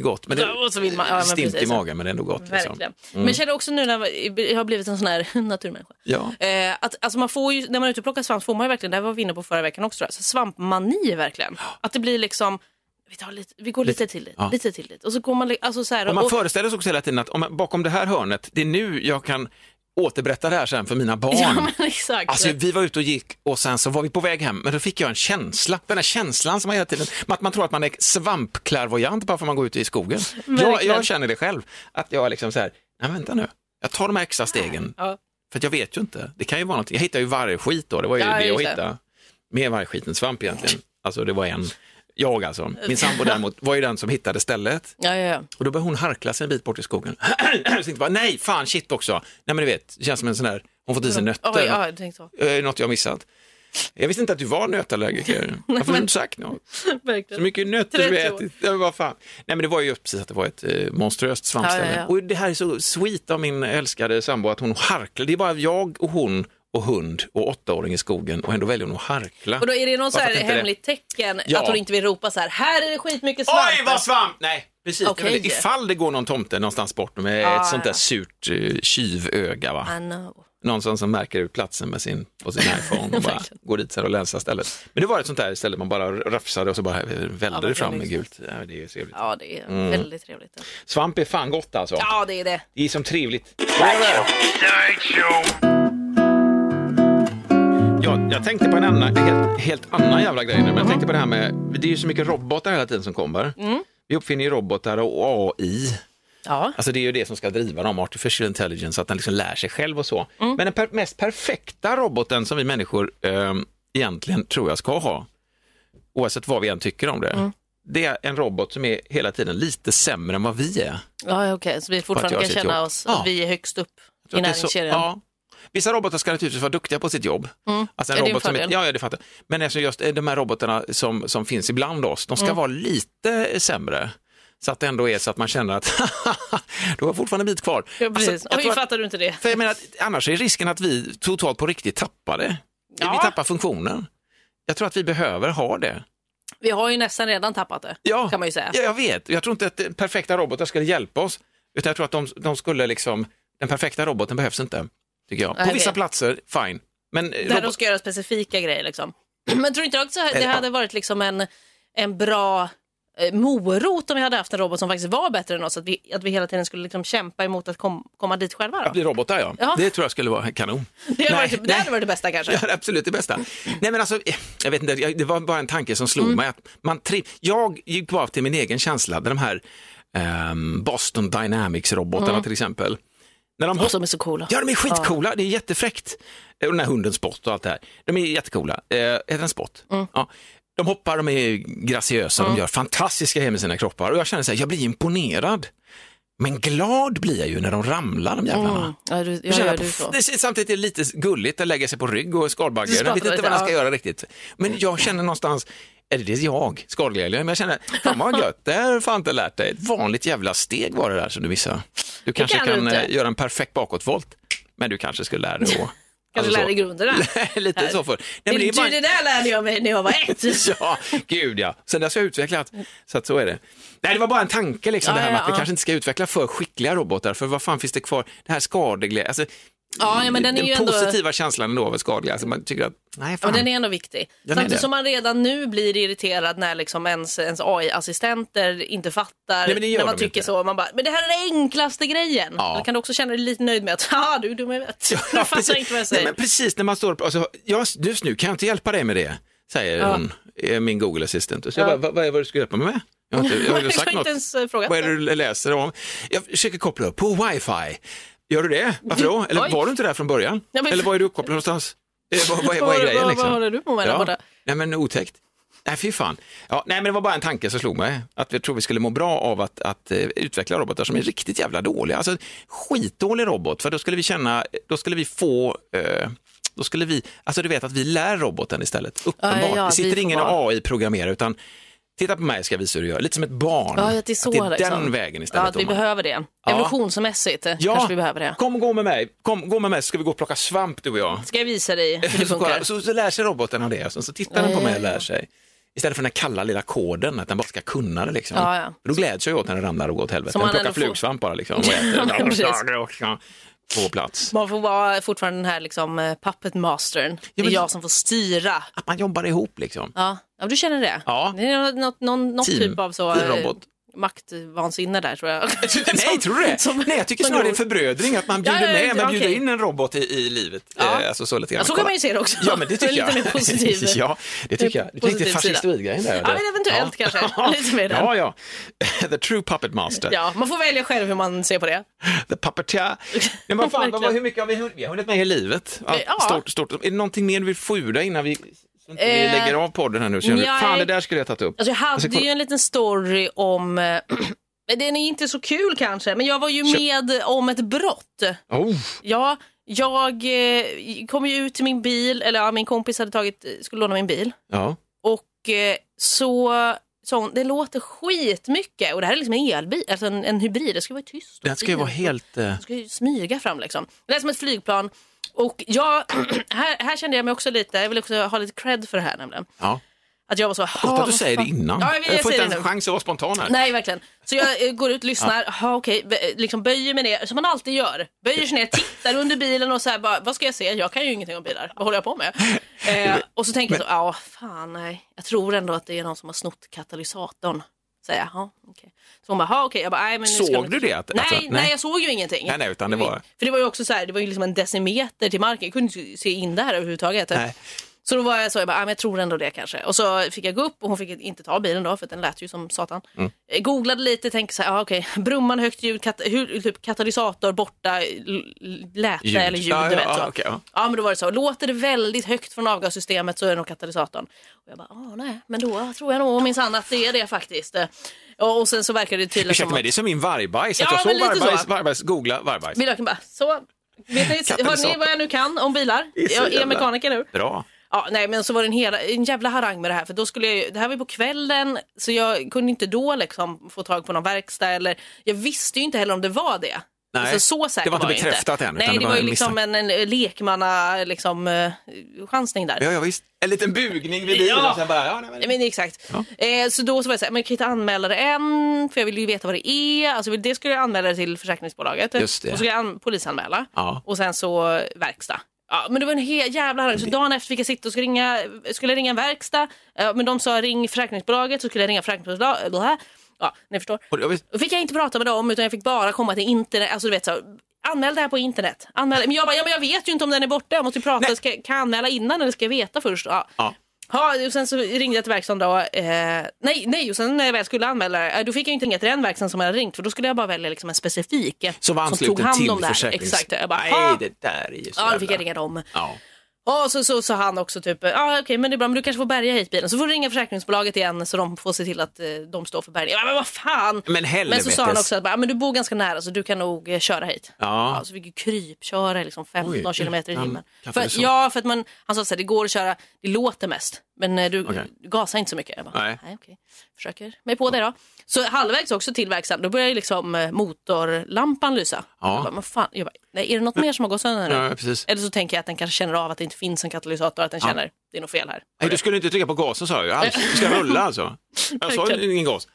A: Gott, men det
B: och så vill man- ja, men
A: stint i
B: precis.
A: magen, men det är ändå gott. Liksom.
B: Verkligen. Men jag känner också nu när jag har blivit en sån här *laughs* naturmänniska.
A: Ja.
B: Eh, att, alltså man får ju, när man är ute och plockar svamp får man ju verkligen, det här var vi inne på förra veckan också, tror jag, så svampmani verkligen. *gasps* Att det blir liksom, vi, tar lite, vi går lite, till dit,
A: ja.
B: lite till dit. Och så går man, alltså så här,
A: Och man
B: och,
A: föreställer sig också hela tiden att om, man- bakom det här hörnet, det är nu jag kan återberätta det här sen för mina barn.
B: Ja men *laughs* exakt.
A: Alltså vi var ute och gick och sen så var vi på väg hem, men då fick jag en känsla, den här känslan som man hela tiden, att man tror att man är svampklärvoajant bara för att man går ut i skogen. Jag, jag känner det själv, att jag är liksom så här, nej vänta nu, jag tar de här extra stegen,
B: Ja.
A: för jag vet ju inte, det kan ju vara någonting, jag hittade ju vargskit då, det var ju
B: Ja,
A: det jag hittade, mer vargskit än svamp egentligen, alltså det var en, jag alltså, min sambo däremot var ju den som hittade stället,
B: ja, ja, ja.
A: och då började hon harkla sig en bit bort i skogen. *clears throat* så bara, nej, fan, shit också. Nej men du vet, det känns som en sån där, hon fått i sig nötter.
B: Oj, ja, jag tänkte så.
A: Eh, något jag missat. Jag visste inte att du var nötallergiker. Varför har du inte sagt något? Så mycket nötter du
B: 30 år.
A: ätit. Ja, men vad fan. Nej, men det var ju precis att det var ett eh, monstruöst svampställe.
B: Ja, ja, ja.
A: Och det här är så sweet av min älskade sambo att hon harklar. Det är bara jag och hon och hund och åttaåring i skogen och ändå väljer hon att harkla.
B: Och då är det någon så här
A: inte det-
B: hemligt tecken
A: Ja.
B: att hon inte vill ropa så här, här är det skitmycket svamp.
A: Oj, vad svamp! Nej, precis.
B: Okej.
A: Men Ifall det går någon tomte någonstans bort med
B: Ah,
A: ett sånt där
B: ja.
A: surt uh, tjuvöga, va? Någon som, som märker ut platsen med sin, på sin *laughs* iPhone och bara går dit så här och länsar stället. Men det var ett sånt där ställe man bara rafsade och så bara välde det fram med gult. Ja, det är ju trevligt.
B: Ja, det är
A: Mm.
B: väldigt trevligt.
A: Svamp är fan gott alltså.
B: Ja, det är det.
A: Det är som trevligt. Ja, jag tänkte på en annan, helt, helt annan jävla grej nu, men jag tänkte på det här med, det är ju så mycket robotar hela tiden som kommer. Vi uppfinner ju robotar och AI.
B: Ja.
A: Alltså det är ju det som ska driva dem, artificial intelligence, att den liksom lär sig själv och så. Men den per mest perfekta roboten som vi människor eh, egentligen tror jag ska ha, oavsett vad vi än tycker om det, det är en robot som är hela tiden lite sämre än vad vi är.
B: Ja, okej. Så vi fortfarande kan känna
A: jobb.
B: oss
A: Ja.
B: att vi är högst upp i näringskedjan.
A: ja. Vissa robotar ska naturligtvis vara duktiga på sitt jobb. Alltså en
B: Är det en
A: robot som
B: fördel?
A: ja, ja, det fattar. Men alltså just de här robotarna som, som finns ibland oss, de ska
B: Mm.
A: vara lite sämre. Så att det ändå är så att man känner att *laughs* du har fortfarande en bit kvar.
B: Ja,
A: Alltså,
B: precis.
A: jag
B: Oj, fattar du inte det?
A: för jag menar, annars är risken att vi totalt på riktigt tappar det.
B: Ja.
A: Vi tappar funktionen. Jag tror att vi behöver ha det.
B: Vi har ju nästan redan tappat det,
A: Ja,
B: kan man ju säga.
A: Ja, jag vet. Jag tror inte att eh, perfekta robotar skulle hjälpa oss. Utan jag tror att de, de skulle liksom, den perfekta roboten behövs inte. Tycker jag. På vissa platser, fine. Men eh,
B: Där
A: robot-
B: de ska göra specifika grejer liksom. *clears throat* Men tror du inte också att det hade varit liksom en, en bra eh, morot om vi hade haft en robot som faktiskt var bättre än oss? Att vi, att vi hela tiden skulle liksom kämpa emot att kom, komma dit själva
A: att
B: då?
A: bli robotar, ja.
B: Ja.
A: Det tror jag skulle vara kanon. *laughs*
B: Det hade,
A: Nej,
B: varit, det hade varit det bästa kanske. *laughs*
A: Ja, absolut det bästa. Nej men alltså, jag vet inte, det var bara en tanke som slog
B: Mm.
A: mig. Att man tri- jag gick bara till min egen känsla, de här ehm, Boston Dynamics-robotarna
B: Mm.
A: till exempel. När de
B: Och som är så coola.
A: Ja, de är skitcoola. Det är jättefräckt. Och den här hunden Spot och allt det här. De är jättecoola. Eh, heter den Spot?
B: Mm.
A: Ja. De hoppar, de är graciösa, de gör fantastiska grejer med sina kroppar. Och jag känner så här, jag blir imponerad. Men glad blir jag ju när de ramlar, de jävlarna.
B: Mm. Ja, du,
A: Jag
B: ja, du så.
A: det samtidigt är det lite gulligt att lägga sig på rygg och skalbagge. Jag vet inte vad jag ska
B: ja.
A: göra riktigt. Men jag känner någonstans, är det jag, skalglädje? Men jag känner, fan vad gött, det här har fan inte lärt dig. Ett vanligt jävla steg var det där som du missade. Du kanske
B: kan du
A: kan,
B: inte.
A: eh, göra en perfekt bakåtvolt, men du kanske skulle lära dig *laughs* att...
B: Kanske
A: alltså
B: lära dig grunderna. *laughs*
A: Lite så för. Nej, men det
B: du,
A: bara...
B: det där lärde jag mig när jag var ett. *laughs*
A: Ja, gud ja. Sen dess har jag utvecklat. Så att så är det. Nej, det var bara en tanke liksom
B: Ja,
A: det här med
B: ja,
A: att vi kanske inte ska utveckla för skickliga robotar, för vad fan finns det kvar? Det här skadeglädje, alltså,
B: Ja, ja, men den är ju ändå...
A: positiva känslan ändå av skadeglädje. Alltså, man tycker att, nej
B: Ja,
A: fan.
B: men den är ändå viktig.
A: Den
B: Samtidigt som man redan nu blir irriterad när liksom ens, ens AI-assistenter inte fattar.
A: Nej, men det gör
B: när man
A: de
B: tycker
A: inte.
B: så. Man bara, men det här är den enklaste grejen.
A: Ja.
B: Då kan du också känna dig lite nöjd med att, ja du är dum i huvudet. Du *laughs* *laughs* fattar
A: precis.
B: inte vad jag
A: Nej,
B: säger.
A: men precis när man står och alltså, ja, just nu kan jag inte hjälpa dig med det, säger
B: Ja.
A: hon, eh, min Google Assistant. Så jag
B: Ja.
A: bara, vad, vad är det du ska hjälpa mig med? Jag har inte, jag har *laughs* inte sagt något.
B: ens eh, frågat.
A: Vad är det du läser om? Jag försöker koppla upp på wifi. Gör du det? Varför då? Eller
B: Oj.
A: var du inte där från början?
B: Ja, men-
A: Eller var är du uppkopplad någonstans? Eh, vad, vad, är- vad är grejen liksom?
B: vad håller du på med där borta?
A: Nej men otäckt. Nej fy fan. Ja, nej men det var bara en tanke som slog mig. Att jag tror vi skulle må bra av att, att eh, utveckla robotar som är riktigt jävla dåliga. Alltså skitdålig robot, för då skulle vi känna, då skulle vi få eh, då skulle vi, alltså du vet att vi lär roboten istället, uppenbart.
B: Ja, ja,
A: det
B: vi
A: sitter ingen AI-programmerare utan titta på mig ska jag visa hur du gör, lite som ett barn.
B: Ja, att det är så
A: att det är
B: liksom.
A: den vägen
B: Ja,
A: istället.
B: att vi
A: man-
B: behöver det.
A: Ja.
B: Evolutionsmässigt eh,
A: Ja,
B: kanske vi behöver det.
A: kom och gå med mig, kom, gå med mig så ska vi gå och plocka svamp du och jag.
B: Ska jag visa dig hur det *laughs*
A: Så,
B: funkar?
A: så, så lär sig roboten av det, och så, så tittar den på mig och lär sig. Istället för den här kalla lilla koden, att den bara ska kunna det. Liksom.
B: Ja, ja.
A: Då gläds jag åt när den ramlar och går åt helvete. Den plockar
B: får-
A: flugsvamp bara *laughs* liksom, och äter.
B: Ja,
A: på plats.
B: Man får vara fortfarande den här liksom, eh, puppet mastern. Det är
A: men-
B: jag som får styra.
A: Att man jobbar ihop liksom.
B: Ja, ja du känner det?
A: Ja.
B: Det är något, någon,
A: Team.
B: typ av så, eh,
A: Robot.
B: maktvansinne där tror jag. *laughs*
A: Nej, tror du det?
B: som-
A: Nej, jag tycker snarare det är förbrödring, att man
B: Ja,
A: bjuder
B: ja, ja,
A: med, man bjuder
B: okej.
A: in en robot i, i livet.
B: Ja.
A: Eh, alltså så lite grann.
B: Ja, så kan man ju se det också.
A: Ja, men det tycker *laughs*
B: Lite
A: jag.
B: mer positiv. *laughs*
A: ja, det tycker jag. Lite
B: sida.
A: fascistoidgrejen där.
B: Ja, men eventuellt kanske. Lite mer.
A: Ja, ja. The true puppet master.
B: Ja, man får välja själv hur man ser på det.
A: The puppeteer. Nej, men fan, vad, hur mycket har vi hunnit? Vi har hunnit med i livet. Allt
B: Ja.
A: stort, stort. Är det någonting mer du vill få ur dig innan vi, inte vi
B: Eh,
A: lägger av podden här nu? Känner du,
B: nej.
A: fan, det där skulle jag tagit upp.
B: Alltså jag hade
A: kolla-
B: ju en liten story om, eh, *clears throat* den är inte så kul kanske, men jag var ju
A: Kör.
B: med om ett brott.
A: Oh,
B: Ja, jag eh, kom ju ut till min bil, eller ja, min kompis hade tagit, skulle låna min bil.
A: ja.
B: Och så sa hon, det låter skitmycket och det här är liksom en elbil, alltså en, en hybrid, det ska vara tyst.
A: Den ska ju vara helt...
B: Den ska ju smyga fram liksom. Det är som ett flygplan. Och jag, *clears throat* här, här kände jag mig också lite, jag vill också ha lite cred för det här nämligen.
A: ja.
B: Att jag var så,
A: Ofta att du säger det innan.
B: Ja, jag, jag,
A: får inte ens
B: nu.
A: chans att vara spontan här.
B: Nej, verkligen. Så jag eh, går ut, lyssnar, ja. okej, bö- liksom böjer mig ner, som man alltid gör. Böjer sig ner, tittar under bilen och så här bara, vad ska jag se? Jag kan ju ingenting om bilar, vad håller jag på med? *laughs* Eh, och så tänker jag så, ja, fan nej, jag tror ändå att det är någon som har snott katalysatorn. Säger jag, ja, okej. Så hon bara, okej, jag bara, nej men
A: Såg du det? Att-
B: Nej,
A: alltså,
B: nej,
A: nej.
B: jag såg ju ingenting.
A: Nej, nej, utan det var-
B: För det var ju också så här, det var ju liksom en decimeter till marken, jag kunde inte se in där överhuvudtaget.
A: Nej.
B: Så då var jag så, jag bara, ah, men jag tror ändå det kanske. Och så fick jag gå upp och hon fick inte ta bilen då för att den lät ju som satan.
A: Mm.
B: Eh, Googlade lite, tänkte så här, ah, okej, *laughs* brumman, högt ljud, kat- hur, typ katalysator borta, läte
A: Ljud.
B: eller ljud,
A: Ja,
B: du vet.
A: ja,
B: så.
A: okej, ja.
B: ja, men då var det så, låter det väldigt högt från avgassystemet så är det nog katalysatorn. Och jag bara, ah, nej, men då tror jag nog minsann att det är det faktiskt. Eh, Och, och sen så verkar det tydligen
A: Ursäkta
B: som
A: mig,
B: att...
A: det är som min vargbajs. Att
B: Ja,
A: jag
B: men
A: såg
B: lite så.
A: vargbajs, vargbajs, googla vargbajs.
B: Min bara, så, Vet ni, hör ni vad jag nu kan om bilar? Jag är mekaniker nu.
A: Bra.
B: Ja, nej, men så var det en, hela, en jävla harang med det här. För då skulle jag, ju- det här var ju på kvällen, så jag kunde inte då liksom få tag på någon verksta. Eller, jag visste ju inte heller om det var det.
A: Nej,
B: Alltså, så säker
A: det var inte
B: jag
A: bekräftat än, utan
B: Nej,
A: det
B: det
A: var
B: var ju
A: en
B: liksom en, en lekmanna liksom, eh, chansning där.
A: Ja, ja, visst. En liten bugning vid bilen
B: Ja.
A: och sen bara, ja, nej, men...
B: Ja, Men exakt. Eh, så då så var jag så här, men jag kan inte anmäla det än, för jag vill ju veta vad det är. Alltså, det skulle jag anmäla det till försäkringsbolaget.
A: Just det.
B: Och så skulle jag an- polisanmäla.
A: Ja.
B: Och sen så verkstad. Ja, men det var en hel jävla harang. Så dagen efter fick jag sitta och skulle ringa, skulle ringa en verkstad. Eh, men de sa ring försäkringsbolaget, så skulle jag ringa försäkringsbolaget. Ja, ni förstår. Då fick jag inte prata med dem utan jag fick bara komma till internet. Alltså du vet så, anmäl det här på internet. Anmäl. Men jag bara, ja men jag vet ju inte om den är borta. Jag måste ju prata.
A: Nej.
B: Ska, kan jag anmäla innan eller ska jag veta först? Ja.
A: Ja.
B: Ja, och sen så ringde jag till verkstaden då. Eh, nej, nej, och sen när jag väl skulle anmäla eh, då fick jag inte ringa till den verkstaden som jag hade ringt för då skulle jag bara välja liksom en specifik
A: Som var ansluten till försäkrings...
B: Exakt, jag bara,
A: Nej, det där är ju så
B: Ja, då fick jag ringa dem.
A: Ja.
B: Och så sa så, så han också typ, ja okej men det är bra men du kanske får bärga hit bilen. Så får du ringa försäkringsbolaget igen så de får se till att eh, de står för bärgning. Ja, men vad fan!
A: Men helvetes.
B: Men så sa han också att ja, men du bor ganska nära så du kan nog eh, köra hit.
A: Ja.
B: så fick ju krypköra liksom 15
A: Oj,
B: kilometer i timmen. För, ja, för att man, han sa att det går att köra, det låter mest. Men eh, du, du gasar inte så mycket. Bara,
A: Nej.
B: nej. okej. Försöker mig på det då. Så halvvägs också till verkstaden, då börjar ju liksom eh, motorlampan lysa.
A: Ja.
B: Jag bara, men fan, jag bara, nej, är det något mer som har gått sönder nu?
A: Ja, precis.
B: Eller så tänker jag att den kanske känner av att det inte finns en katalysator, att den känner det är något fel här.
A: Nej, du skulle inte trycka på gasen sa jag ju. Du ska rulla alltså. Jag sa ju ingen gas.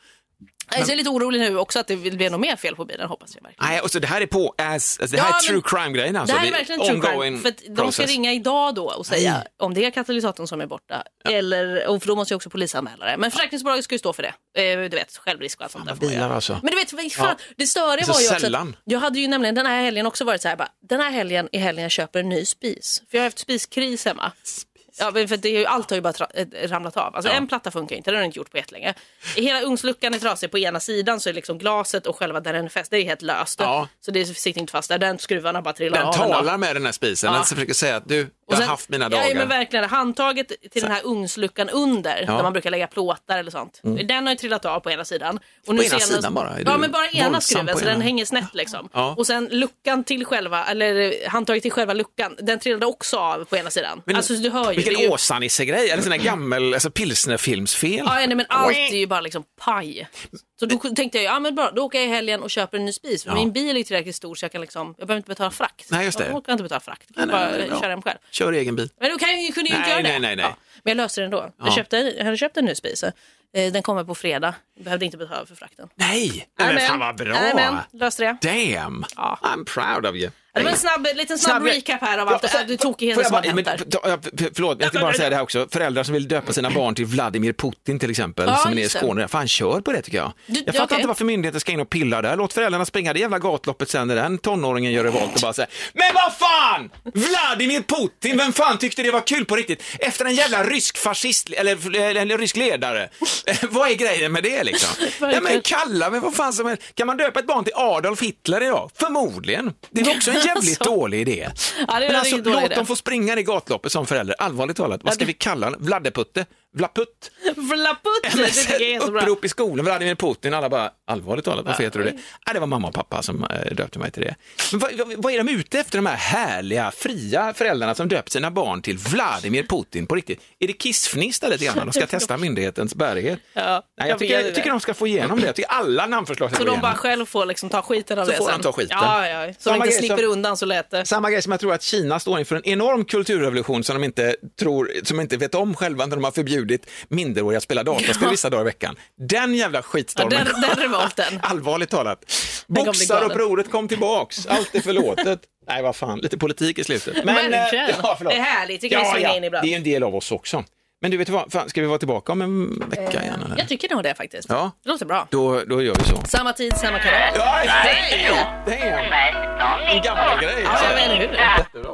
B: Nej, så jag är lite orolig nu också att det blir något mer fel på bilen, hoppas jag verkligen.
A: Nej, och så det här är på, as, alltså, det här
B: Ja,
A: är true
B: men-
A: crime-grejen alltså.
B: det här är verkligen true crime. För de ska
A: process.
B: ringa idag då och säga om det är katalysatorn som är borta. Eller, och för då måste jag också polisanmäla det. Men försäkringsbolaget ska ju stå för det. Eh, du vet, självrisk och allt sånt där.
A: bilar alltså.
B: Men du vet, fan, det störiga
A: Så
B: var ju också att jag hade ju nämligen den här helgen också varit så här, bara, den här helgen är helgen jag köper en ny spis. För jag har haft spiskris hemma. Ja, men för det är ju, allt har ju bara tra- eh, ramlat av. Alltså, En platta funkar inte, det har den inte gjort på jättelänge. Hela ugnsluckan är trasig på ena sidan så är liksom glaset och själva där den är fäst, det är helt löst.
A: Ja.
B: Så det sitter inte fast där, den skruvarna bara trillar
A: Den
B: av. en dag.
A: talar med den här spisen.
B: Ja.
A: Den försöker säga att du, jag har
B: sen-
A: haft mina
B: Ja,
A: dagar.
B: men verkligen. Handtaget till den här ugnsluckan under, där man brukar lägga plåtar eller sånt. Den har ju trillat av på ena sidan. Och
A: Mm. ena sidan bara?
B: Ja, men bara ena skruven,
A: på
B: så den hänger snett liksom.
A: Ja.
B: Och sen luckan till själva, eller handtaget till själva luckan, den trillade också av på ena sidan.
A: Men
B: alltså du hör ju.
A: Vilken
B: ju...
A: Åsa-Nisse-grej, eller sån här gammel alltså, pilsnerfilmsfel.
B: Ja, nej, men allt är ju bara liksom paj. Så då tänkte jag, ja men bra, då åker jag i helgen och köper en ny spis. För
A: Ja.
B: min bil är ju tillräckligt stor så jag kan liksom, jag behöver inte betala frakt.
A: Nej, just det.
B: Jag orkar inte betala frakt, jag kan
A: Nej, nej,
B: bara
A: nej,
B: köra hem själv.
A: Kör egen bil.
B: Men då kan jag, ju- kunde jag ju inte
A: Nej,
B: göra det.
A: nej, nej, nej.
B: Ja, men jag löste det ändå.
A: Ja.
B: Jag, köpte, jag hade köpt en ny spis. Eh, Den kommer på fredag. Jag behövde inte betala för frakten.
A: Nej, men fan vad bra.
B: Jajamän, löste det.
A: Damn,
B: Ja.
A: I'm proud of you.
B: Det var en snabb, liten snabb,
A: Snabb-
B: recap här av allt
A: Ja,
B: det tokigheter som har hänt där.
A: Förlåt, jag ska bara säga det här också. Föräldrar som vill döpa sina barn till Vladimir Putin till exempel,
B: Ja,
A: som är nere i. Skåne. Fan, kör på det tycker jag.
B: Du-
A: jag
B: ja,
A: fattar
B: okej.
A: inte varför myndigheter ska in och pilla där. Låt föräldrarna springa det jävla gatloppet sen när den tonåringen gör revolt och bara säger Men vad fan! Vladimir Putin, vem fan tyckte det var kul på riktigt? Efter en jävla rysk fascist, eller, eller, rysk ledare. *laughs* vad är grejen med det liksom? *laughs* ja, men kalla men vad fan som helst. Kan man döpa ett barn till Adolf Hitler idag? Förmodligen. Det är också en jävligt
B: Alltså.
A: dålig idé.
B: Ja, det är
A: men
B: en
A: alltså, låt
B: idé.
A: dem få springa det gatloppet som förälder. Allvarligt talat, vad ska vi kalla honom? Vladdeputte? Vlaputt?
B: Vlaputt.
A: Upprop i skolan, Vladimir Putin, alla bara, allvarligt talat, varför heter du det? Nej, det var mamma och pappa som äh, döpte mig till det. Men vad, vad, vad är de ute efter, de här härliga, fria föräldrarna som döpt sina barn till Vladimir Putin på riktigt? Är det kissfniss där lite grann? De ska *laughs* testa myndighetens bärighet?
B: Ja,
A: Nej, jag, tycker, jag tycker de ska få igenom det. Jag tycker alla namnförslag ska
B: Så de bara
A: igenom.
B: själv får liksom ta skiten av
A: Så
B: det
A: får de ta skiten.
B: Ja, ja. Så
A: Samma
B: de inte slipper
A: som-
B: undan så lätt. det.
A: Samma grej som jag tror att Kina står inför en enorm kulturrevolution som de inte, tror, som de inte vet om själva när de har förbjudit minderåriga att spela dataspel vissa dagar i veckan. Den jävla skitstormen.
B: Ja, den- den revolten. *laughs*
A: Allvarligt talat. Boxarupproret kom tillbaks, allt är förlåtet. Nej, vad fan, lite politik i slutet.
B: Verkligen.
A: eh, ja.
B: Det är härligt, tycker jag
A: ja,
B: svänger
A: ja,
B: in ibland.
A: Det är en del av oss också. Men du vet vad, fan, ska vi vara tillbaka om en vecka igen? Eller?
B: Jag tycker nog det faktiskt.
A: Ja.
B: Det låter bra.
A: Då, då gör vi så.
B: Samma tid, samma kanal.
A: Ja, damn. En gammal grej.
B: Ja, eller hur?
A: Jättebra.